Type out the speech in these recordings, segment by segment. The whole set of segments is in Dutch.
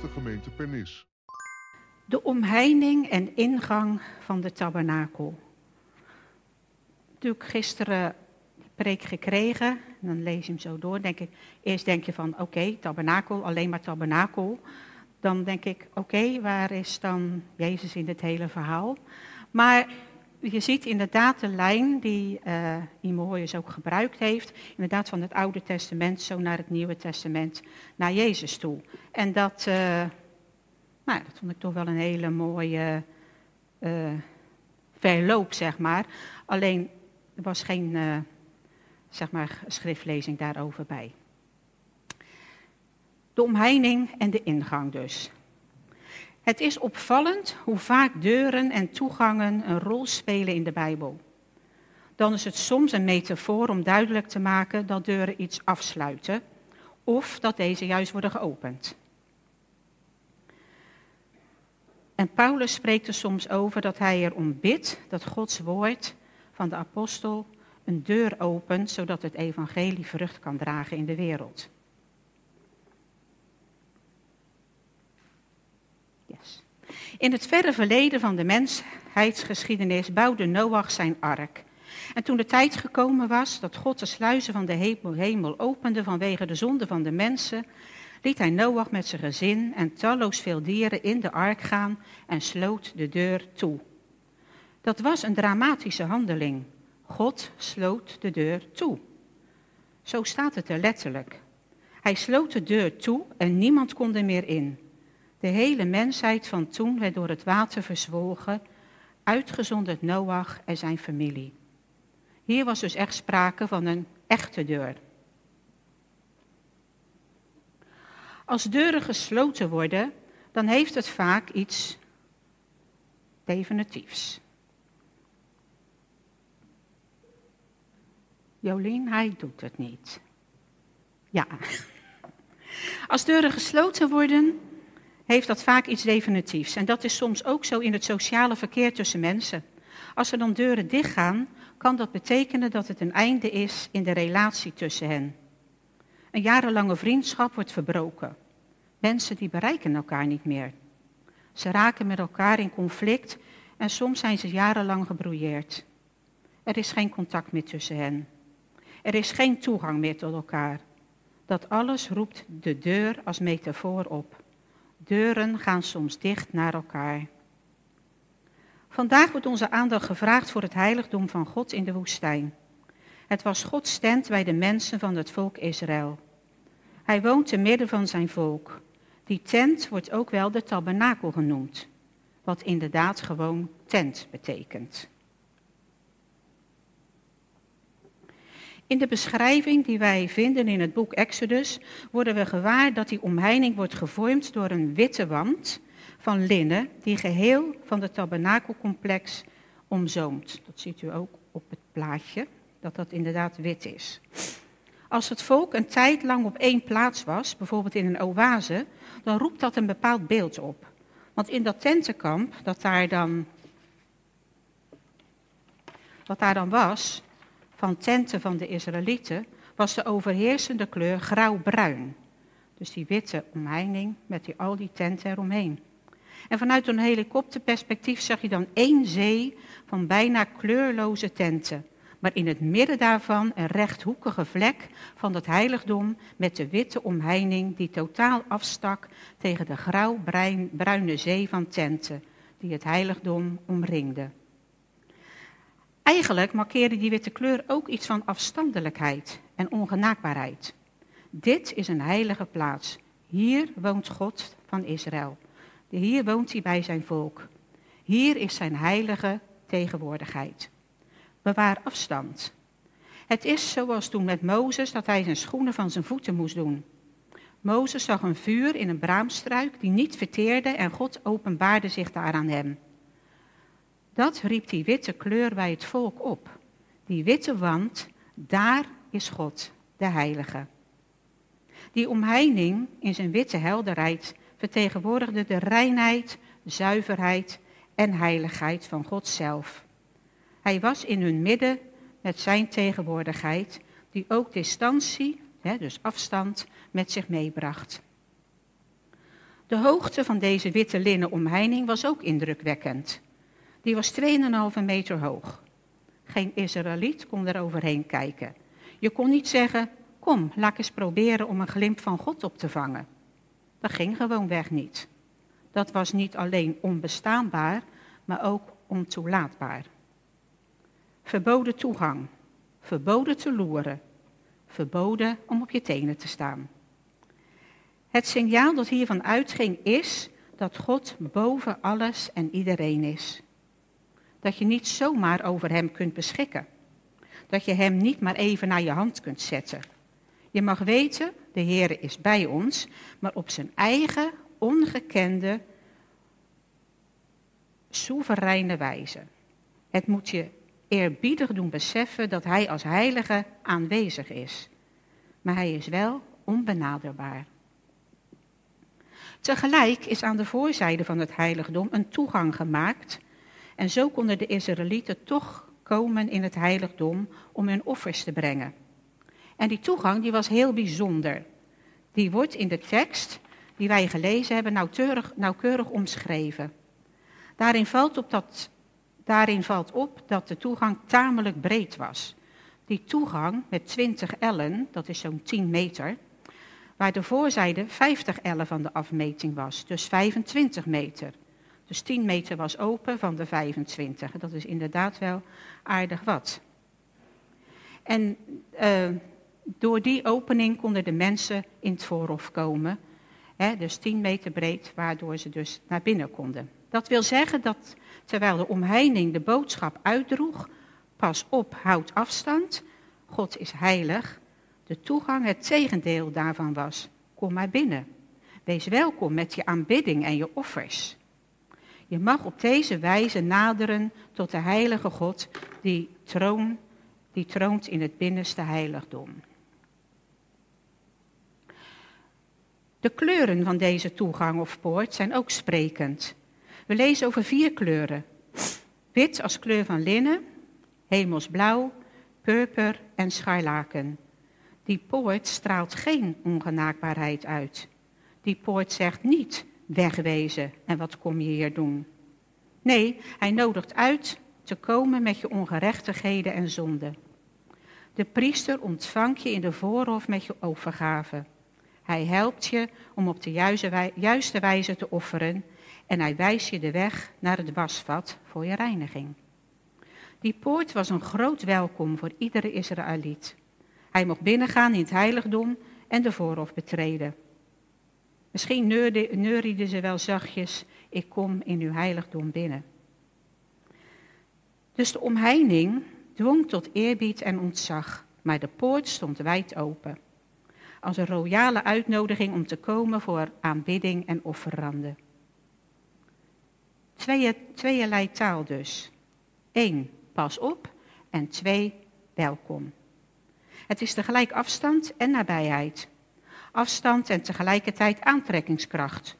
de gemeente Pernis. De omheining en ingang van de tabernakel. Natuurlijk gisteren preek gekregen, dan lees je hem zo door. Denk ik, eerst denk je van oké, tabernakel, alleen maar tabernakel. Dan denk ik, oké, waar is dan Jezus in dit hele verhaal? Maar je ziet inderdaad de lijn die uh, Imoius ook gebruikt heeft, inderdaad van het Oude Testament zo naar het Nieuwe Testament, naar Jezus toe. En dat, uh, nou, dat vond ik toch wel een hele mooie uh, verloop, zeg maar. Alleen, er was geen, zeg maar, schriftlezing daarover bij. De omheining en de ingang dus. Het is opvallend hoe vaak deuren en toegangen een rol spelen in de Bijbel. Dan is het soms een metafoor om duidelijk te maken dat deuren iets afsluiten of dat deze juist worden geopend. En Paulus spreekt er soms over dat hij erom bidt dat Gods woord van de apostel een deur opent, zodat het evangelie vrucht kan dragen in de wereld. In het verre verleden van de mensheidsgeschiedenis bouwde Noach zijn ark. En toen de tijd gekomen was dat God de sluizen van de hemel opende vanwege de zonde van de mensen, liet hij Noach met zijn gezin en talloos veel dieren in de ark gaan en sloot de deur toe. Dat was een dramatische handeling. God sloot de deur toe. Zo staat het er letterlijk. Hij sloot de deur toe en niemand kon er meer in. De hele mensheid van toen werd door het water verzwolgen, uitgezonderd Noach en zijn familie. Hier was dus echt sprake van een echte deur. Als deuren gesloten worden, dan heeft het vaak iets definitiefs. Jolien, hij doet het niet. Ja. Als deuren gesloten worden, heeft dat vaak iets definitiefs. En dat is soms ook zo in het sociale verkeer tussen mensen. Als er dan deuren dichtgaan, kan dat betekenen dat het een einde is in de relatie tussen hen. Een jarenlange vriendschap wordt verbroken. Mensen die bereiken elkaar niet meer. Ze raken met elkaar in conflict en soms zijn ze jarenlang gebrouilleerd. Er is geen contact meer tussen hen. Er is geen toegang meer tot elkaar. Dat alles roept de deur als metafoor op. Deuren gaan soms dicht naar elkaar. Vandaag wordt onze aandacht gevraagd voor het heiligdom van God in de woestijn. Het was Gods tent bij de mensen van het volk Israël. Hij woont te midden van zijn volk. Die tent wordt ook wel de tabernakel genoemd, wat inderdaad gewoon tent betekent. In de beschrijving die wij vinden in het boek Exodus worden we gewaar dat die omheining wordt gevormd door een witte wand van linnen die geheel van het tabernakelcomplex omzoomt. Dat ziet u ook op het plaatje, dat dat inderdaad wit is. Als het volk een tijd lang op één plaats was, bijvoorbeeld in een oase, dan roept dat een bepaald beeld op. Want in dat tentenkamp dat daar dan, wat daar dan was, van tenten van de Israëlieten was de overheersende kleur grauw-bruin. Dus die witte omheining met die, al die tenten eromheen. En vanuit een helikopterperspectief zag je dan één zee van bijna kleurloze tenten. Maar in het midden daarvan een rechthoekige vlek van het heiligdom met de witte omheining die totaal afstak tegen de grauw-bruine zee van tenten die het heiligdom omringde. Eigenlijk markeerde die witte kleur ook iets van afstandelijkheid en ongenaakbaarheid. Dit is een heilige plaats. Hier woont God van Israël. Hier woont hij bij zijn volk. Hier is zijn heilige tegenwoordigheid. Bewaar afstand. Het is zoals toen met Mozes dat hij zijn schoenen van zijn voeten moest doen. Mozes zag een vuur in een braamstruik die niet verteerde en God openbaarde zich daar aan hem. Dat riep die witte kleur bij het volk op. Die witte wand, daar is God, de Heilige. Die omheining in zijn witte helderheid vertegenwoordigde de reinheid, zuiverheid en heiligheid van God zelf. Hij was in hun midden met zijn tegenwoordigheid, die ook distantie, dus afstand, met zich meebracht. De hoogte van deze witte linnen omheining was ook indrukwekkend. Die was 2,5 meter hoog. Geen Israëliet kon er overheen kijken. Je kon niet zeggen, kom, laat eens proberen om een glimp van God op te vangen. Dat ging gewoonweg niet. Dat was niet alleen onbestaanbaar, maar ook ontoelaatbaar. Verboden toegang, verboden te loeren, verboden om op je tenen te staan. Het signaal dat hiervan uitging is dat God boven alles en iedereen is. Dat je niet zomaar over Hem kunt beschikken. Dat je Hem niet maar even naar je hand kunt zetten. Je mag weten, de Heer is bij ons, maar op zijn eigen, ongekende, soevereine wijze. Het moet je eerbiedig doen beseffen dat Hij als heilige aanwezig is. Maar Hij is wel onbenaderbaar. Tegelijk is aan de voorzijde van het heiligdom een toegang gemaakt. En zo konden de Israëlieten toch komen in het heiligdom om hun offers te brengen. En die toegang die was heel bijzonder. Die wordt in de tekst die wij gelezen hebben nauwkeurig, nauwkeurig omschreven. Daarin valt, op dat, daarin valt op dat de toegang tamelijk breed was. Die toegang met 20 ellen, dat is zo'n 10 meter, waar de voorzijde 50 ellen van de afmeting was, dus 25 meter. Dus 10 meter was open van de 25. Dat is inderdaad wel aardig wat. En uh, door die opening konden de mensen in het voorhof komen. Hè, dus 10 meter breed, waardoor ze dus naar binnen konden. Dat wil zeggen dat terwijl de omheining de boodschap uitdroeg, pas op, houd afstand, God is heilig, de toegang het tegendeel daarvan was. Kom maar binnen. Wees welkom met je aanbidding en je offers. Je mag op deze wijze naderen tot de heilige God die, troon, die troont in het binnenste heiligdom. De kleuren van deze toegang of poort zijn ook sprekend. We lezen over vier kleuren. Wit als kleur van linnen, hemelsblauw, purper en scharlaken. Die poort straalt geen ongenaakbaarheid uit. Die poort zegt niet wegwezen en wat kom je hier doen. Nee, hij nodigt uit te komen met je ongerechtigheden en zonden. De priester ontvangt je in de voorhof met je overgave. Hij helpt je om op de juiste wijze te offeren en hij wijst je de weg naar het wasvat voor je reiniging. Die poort was een groot welkom voor iedere Israëliet. Hij mocht binnengaan in het heiligdom en de voorhof betreden. Misschien neurieden ze wel zachtjes, ik kom in uw heiligdom binnen. Dus de omheining dwong tot eerbied en ontzag, maar de poort stond wijd open. Als een royale uitnodiging om te komen voor aanbidding en offeranden. Twee, tweeërlei taal dus. Eén, pas op. En twee, welkom. Het is tegelijk afstand en nabijheid. Afstand en tegelijkertijd aantrekkingskracht.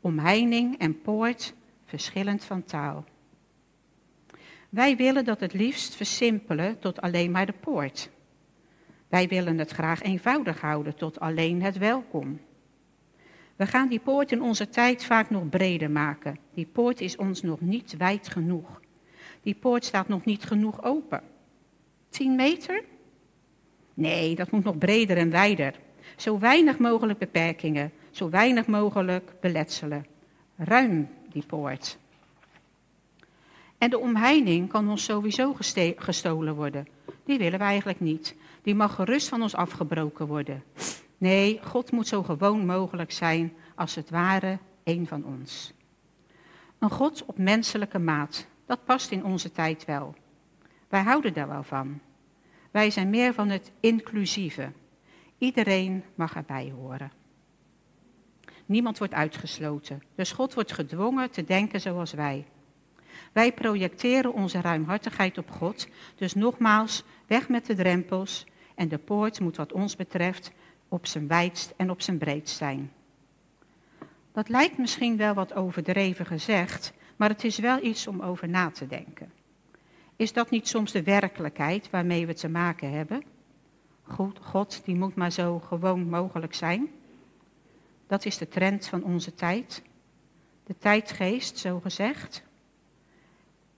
Omheining en poort, verschillend van taal. Wij willen dat het liefst versimpelen tot alleen maar de poort. Wij willen het graag eenvoudig houden tot alleen het welkom. We gaan die poort in onze tijd vaak nog breder maken. Die poort is ons nog niet wijd genoeg. Die poort staat nog niet genoeg open. 10 meter? Nee, dat moet nog breder en wijder. Zo weinig mogelijk beperkingen, zo weinig mogelijk beletselen. Ruim die poort. En de omheining kan ons sowieso gestolen worden. Die willen we eigenlijk niet. Die mag gerust van ons afgebroken worden. Nee, God moet zo gewoon mogelijk zijn als het ware een van ons. Een God op menselijke maat, dat past in onze tijd wel. Wij houden daar wel van. Wij zijn meer van het inclusieve. Iedereen mag erbij horen. Niemand wordt uitgesloten, dus God wordt gedwongen te denken zoals wij. Wij projecteren onze ruimhartigheid op God, dus nogmaals, weg met de drempels en de poort moet wat ons betreft op zijn wijdst en op zijn breedst zijn. Dat lijkt misschien wel wat overdreven gezegd, maar het is wel iets om over na te denken. Is dat niet soms de werkelijkheid waarmee we te maken hebben? Goed, God, die moet maar zo gewoon mogelijk zijn. Dat is de trend van onze tijd. De tijdgeest, zo gezegd.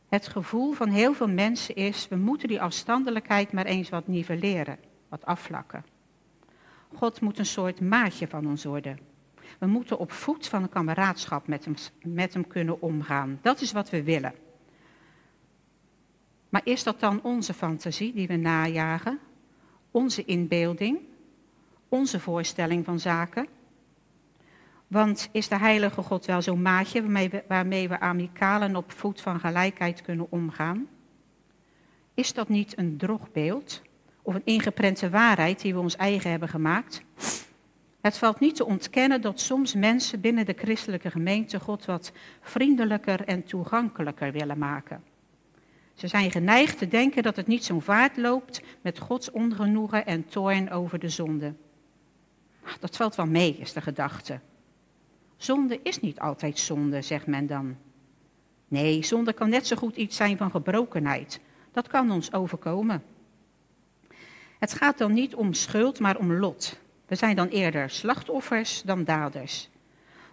Het gevoel van heel veel mensen is, we moeten die afstandelijkheid maar eens wat nivelleren, wat afvlakken. God moet een soort maatje van ons worden. We moeten op voet van een kameraadschap met hem, met hem kunnen omgaan. Dat is wat we willen. Maar is dat dan onze fantasie die we najagen? Onze inbeelding? Onze voorstelling van zaken? Want is de heilige God wel zo'n maatje waarmee we, waarmee we en op voet van gelijkheid kunnen omgaan? Is dat niet een drogbeeld of een ingeprente waarheid die we ons eigen hebben gemaakt? Het valt niet te ontkennen dat soms mensen binnen de christelijke gemeente God wat vriendelijker en toegankelijker willen maken. Ze zijn geneigd te denken dat het niet zo'n vaart loopt met Gods ongenoegen en toorn over de zonde. Dat valt wel mee, is de gedachte. Zonde is niet altijd zonde, zegt men dan. Nee, zonde kan net zo goed iets zijn van gebrokenheid. Dat kan ons overkomen. Het gaat dan niet om schuld, maar om lot. We zijn dan eerder slachtoffers dan daders.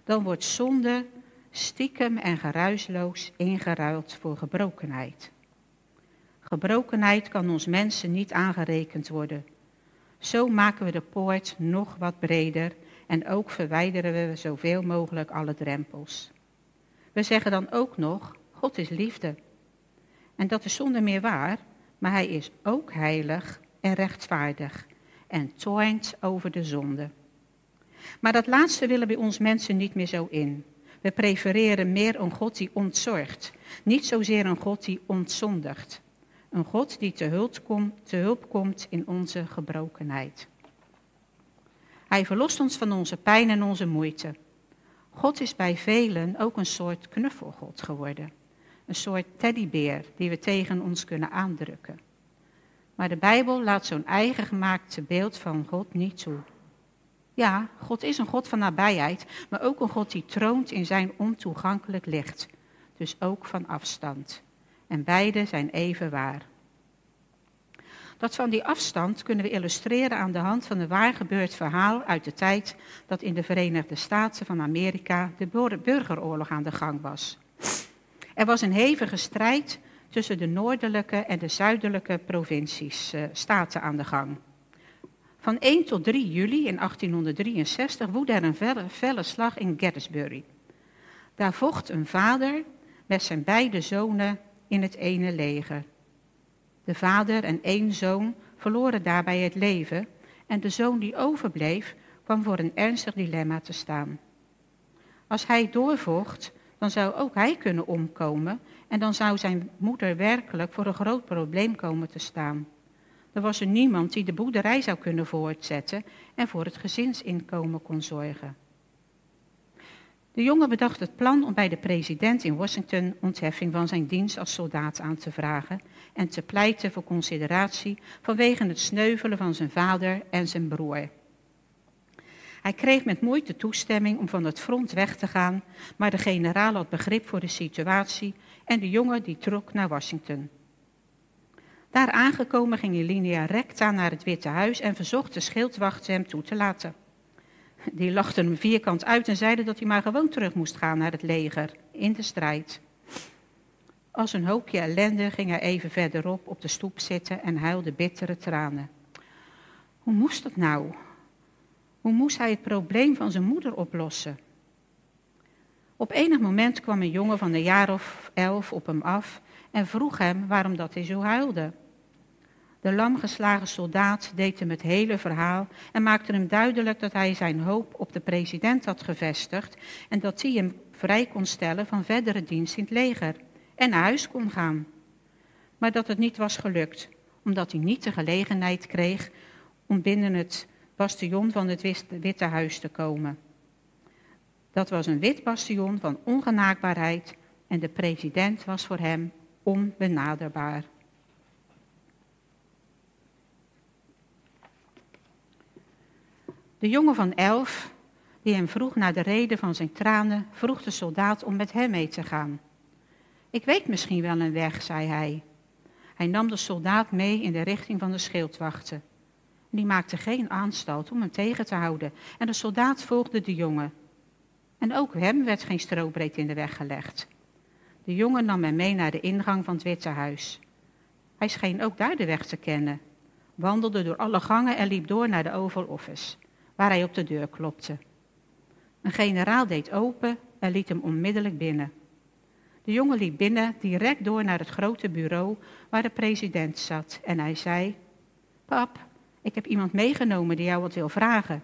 Dan wordt zonde stiekem en geruisloos ingeruild voor gebrokenheid. Gebrokenheid kan ons mensen niet aangerekend worden. Zo maken we de poort nog wat breder en ook verwijderen we zoveel mogelijk alle drempels. We zeggen dan ook nog, God is liefde. En dat is zonder meer waar, maar hij is ook heilig en rechtvaardig en toornt over de zonde. Maar dat laatste willen bij ons mensen niet meer zo in. We prefereren meer een God die ontzorgt, niet zozeer een God die ontzondigt. Een God die te hulp, komt, te hulp komt in onze gebrokenheid. Hij verlost ons van onze pijn en onze moeite. God is bij velen ook een soort knuffelgod geworden. Een soort teddybeer die we tegen ons kunnen aandrukken. Maar de Bijbel laat zo'n eigen gemaakte beeld van God niet toe. Ja, God is een God van nabijheid, maar ook een God die troont in zijn ontoegankelijk licht. Dus ook van afstand. En beide zijn even waar. Dat van die afstand kunnen we illustreren aan de hand van een waar gebeurd verhaal uit de tijd dat in de Verenigde Staten van Amerika de burgeroorlog aan de gang was. Er was een hevige strijd tussen de noordelijke en de zuidelijke provincies, uh, staten aan de gang. Van 1 tot 3 juli in 1863 woedde er een felle, felle slag in Gettysburg. Daar vocht een vader met zijn beide zonen in het ene leger. De vader en één zoon verloren daarbij het leven en de zoon die overbleef kwam voor een ernstig dilemma te staan. Als hij doorvocht, dan zou ook hij kunnen omkomen en dan zou zijn moeder werkelijk voor een groot probleem komen te staan. Er was er niemand die de boerderij zou kunnen voortzetten en voor het gezinsinkomen kon zorgen. De jongen bedacht het plan om bij de president in Washington ontheffing van zijn dienst als soldaat aan te vragen en te pleiten voor consideratie vanwege het sneuvelen van zijn vader en zijn broer. Hij kreeg met moeite toestemming om van het front weg te gaan, maar de generaal had begrip voor de situatie en de jongen die trok naar Washington. Daar aangekomen ging Linia recta naar het Witte Huis en verzocht de schildwacht hem toe te laten. Die lachten hem vierkant uit en zeiden dat hij maar gewoon terug moest gaan naar het leger, in de strijd. Als een hoopje ellende ging hij even verderop op de stoep zitten en huilde bittere tranen. Hoe moest dat nou? Hoe moest hij het probleem van zijn moeder oplossen? Op enig moment kwam een jongen van een jaar of elf op hem af en vroeg hem waarom dat hij zo huilde. De lamgeslagen soldaat deed hem het hele verhaal en maakte hem duidelijk dat hij zijn hoop op de president had gevestigd en dat hij hem vrij kon stellen van verdere dienst in het leger en naar huis kon gaan. Maar dat het niet was gelukt, omdat hij niet de gelegenheid kreeg om binnen het bastion van het Witte Huis te komen. Dat was een wit bastion van ongenaakbaarheid en de president was voor hem onbenaderbaar. De jongen van elf, die hem vroeg naar de reden van zijn tranen, vroeg de soldaat om met hem mee te gaan. Ik weet misschien wel een weg, zei hij. Hij nam de soldaat mee in de richting van de schildwachten. die maakte geen aanstalt om hem tegen te houden. En de soldaat volgde de jongen. En ook hem werd geen strobreed in de weg gelegd. De jongen nam hem mee naar de ingang van het Witte Huis. Hij scheen ook daar de weg te kennen, wandelde door alle gangen en liep door naar de Oval Office, waar hij op de deur klopte. Een generaal deed open en liet hem onmiddellijk binnen. De jongen liep binnen, direct door naar het grote bureau waar de president zat. En hij zei: Pap, ik heb iemand meegenomen die jou wat wil vragen.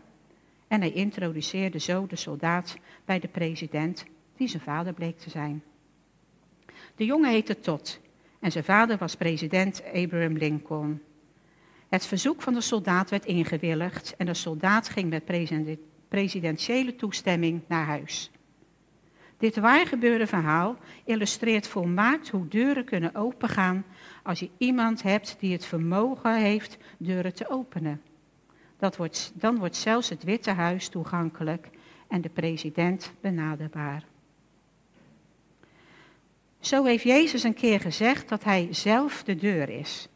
En hij introduceerde zo de soldaat bij de president, die zijn vader bleek te zijn. De jongen heette Todd en zijn vader was president Abraham Lincoln. Het verzoek van de soldaat werd ingewilligd en de soldaat ging met presidentiële toestemming naar huis. Dit waargebeurde verhaal illustreert volmaakt hoe deuren kunnen opengaan als je iemand hebt die het vermogen heeft deuren te openen. Dat wordt, dan wordt zelfs het Witte Huis toegankelijk en de president benaderbaar. Zo heeft Jezus een keer gezegd dat Hij zelf de deur is.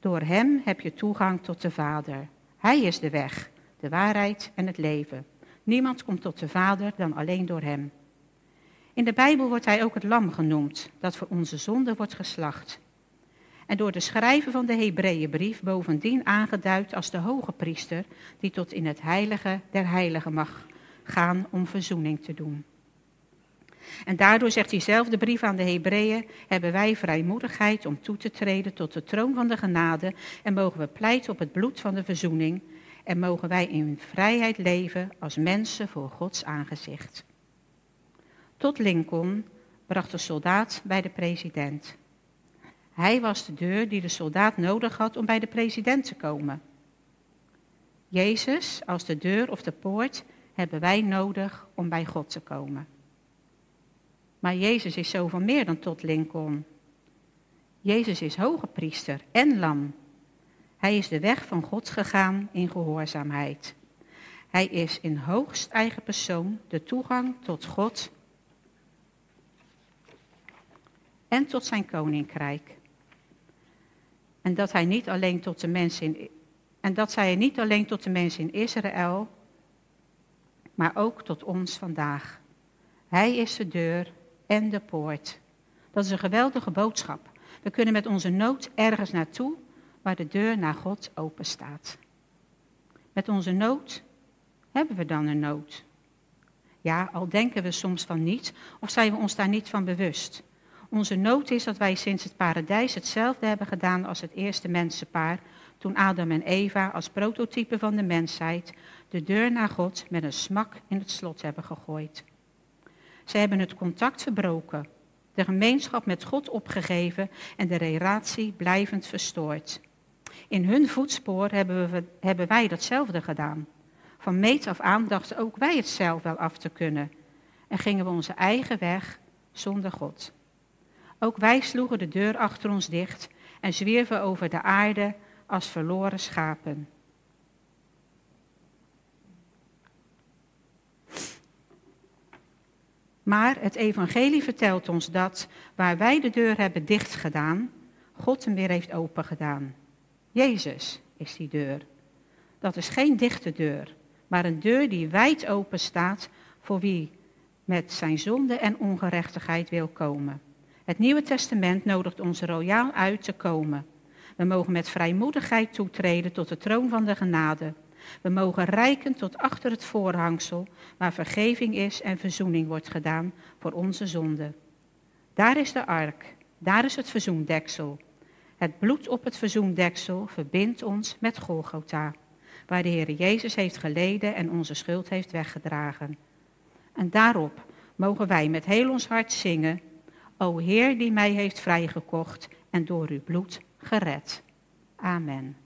Door Hem heb je toegang tot de Vader. Hij is de weg, de waarheid en het leven. Niemand komt tot de Vader dan alleen door Hem. In de Bijbel wordt Hij ook het lam genoemd, dat voor onze zonde wordt geslacht. En door de schrijver van de Hebreeënbrief bovendien aangeduid als de hoge priester, die tot in het heilige der heiligen mag gaan om verzoening te doen. En daardoor zegt diezelfde brief aan de Hebreeën, hebben wij vrijmoedigheid om toe te treden tot de troon van de genade en mogen we pleiten op het bloed van de verzoening en mogen wij in vrijheid leven als mensen voor Gods aangezicht. Tot Lincoln bracht de soldaat bij de president. Hij was de deur die de soldaat nodig had om bij de president te komen. Jezus als de deur of de poort hebben wij nodig om bij God te komen. Maar Jezus is zoveel meer dan tot Lincoln. Jezus is hoge priester en lam. Hij is de weg van God gegaan in gehoorzaamheid. Hij is in hoogst eigen persoon de toegang tot God en tot zijn koninkrijk. En dat hij niet alleen tot de mensen en dat zij niet alleen tot de mensen in Israël, maar ook tot ons vandaag. Hij is de deur en de poort. Dat is een geweldige boodschap. We kunnen met onze nood ergens naartoe waar de deur naar God open staat. Met onze nood hebben we dan een nood. Ja, al denken we soms van niet of zijn we ons daar niet van bewust. Onze nood is dat wij sinds het paradijs hetzelfde hebben gedaan als het eerste mensenpaar, toen Adam en Eva als prototype van de mensheid de deur naar God met een smak in het slot hebben gegooid. Ze hebben het contact verbroken, de gemeenschap met God opgegeven en de relatie blijvend verstoord. In hun voetspoor hebben, we, hebben wij datzelfde gedaan. Van meet af aan dachten ook wij het zelf wel af te kunnen en gingen we onze eigen weg zonder God. Ook wij sloegen de deur achter ons dicht en zwierven over de aarde als verloren schapen. Maar het evangelie vertelt ons dat waar wij de deur hebben dichtgedaan, God hem weer heeft opengedaan. Jezus is die deur. Dat is geen dichte deur, maar een deur die wijd open staat voor wie met zijn zonde en ongerechtigheid wil komen. Het Nieuwe Testament nodigt ons royaal uit te komen. We mogen met vrijmoedigheid toetreden tot de troon van de genade. We mogen reiken tot achter het voorhangsel, waar vergeving is en verzoening wordt gedaan voor onze zonden. Daar is de ark, daar is het verzoendeksel. Het bloed op het verzoendeksel verbindt ons met Golgotha, waar de Heer Jezus heeft geleden en onze schuld heeft weggedragen. En daarop mogen wij met heel ons hart zingen, O Heer die mij heeft vrijgekocht en door uw bloed gered. Amen.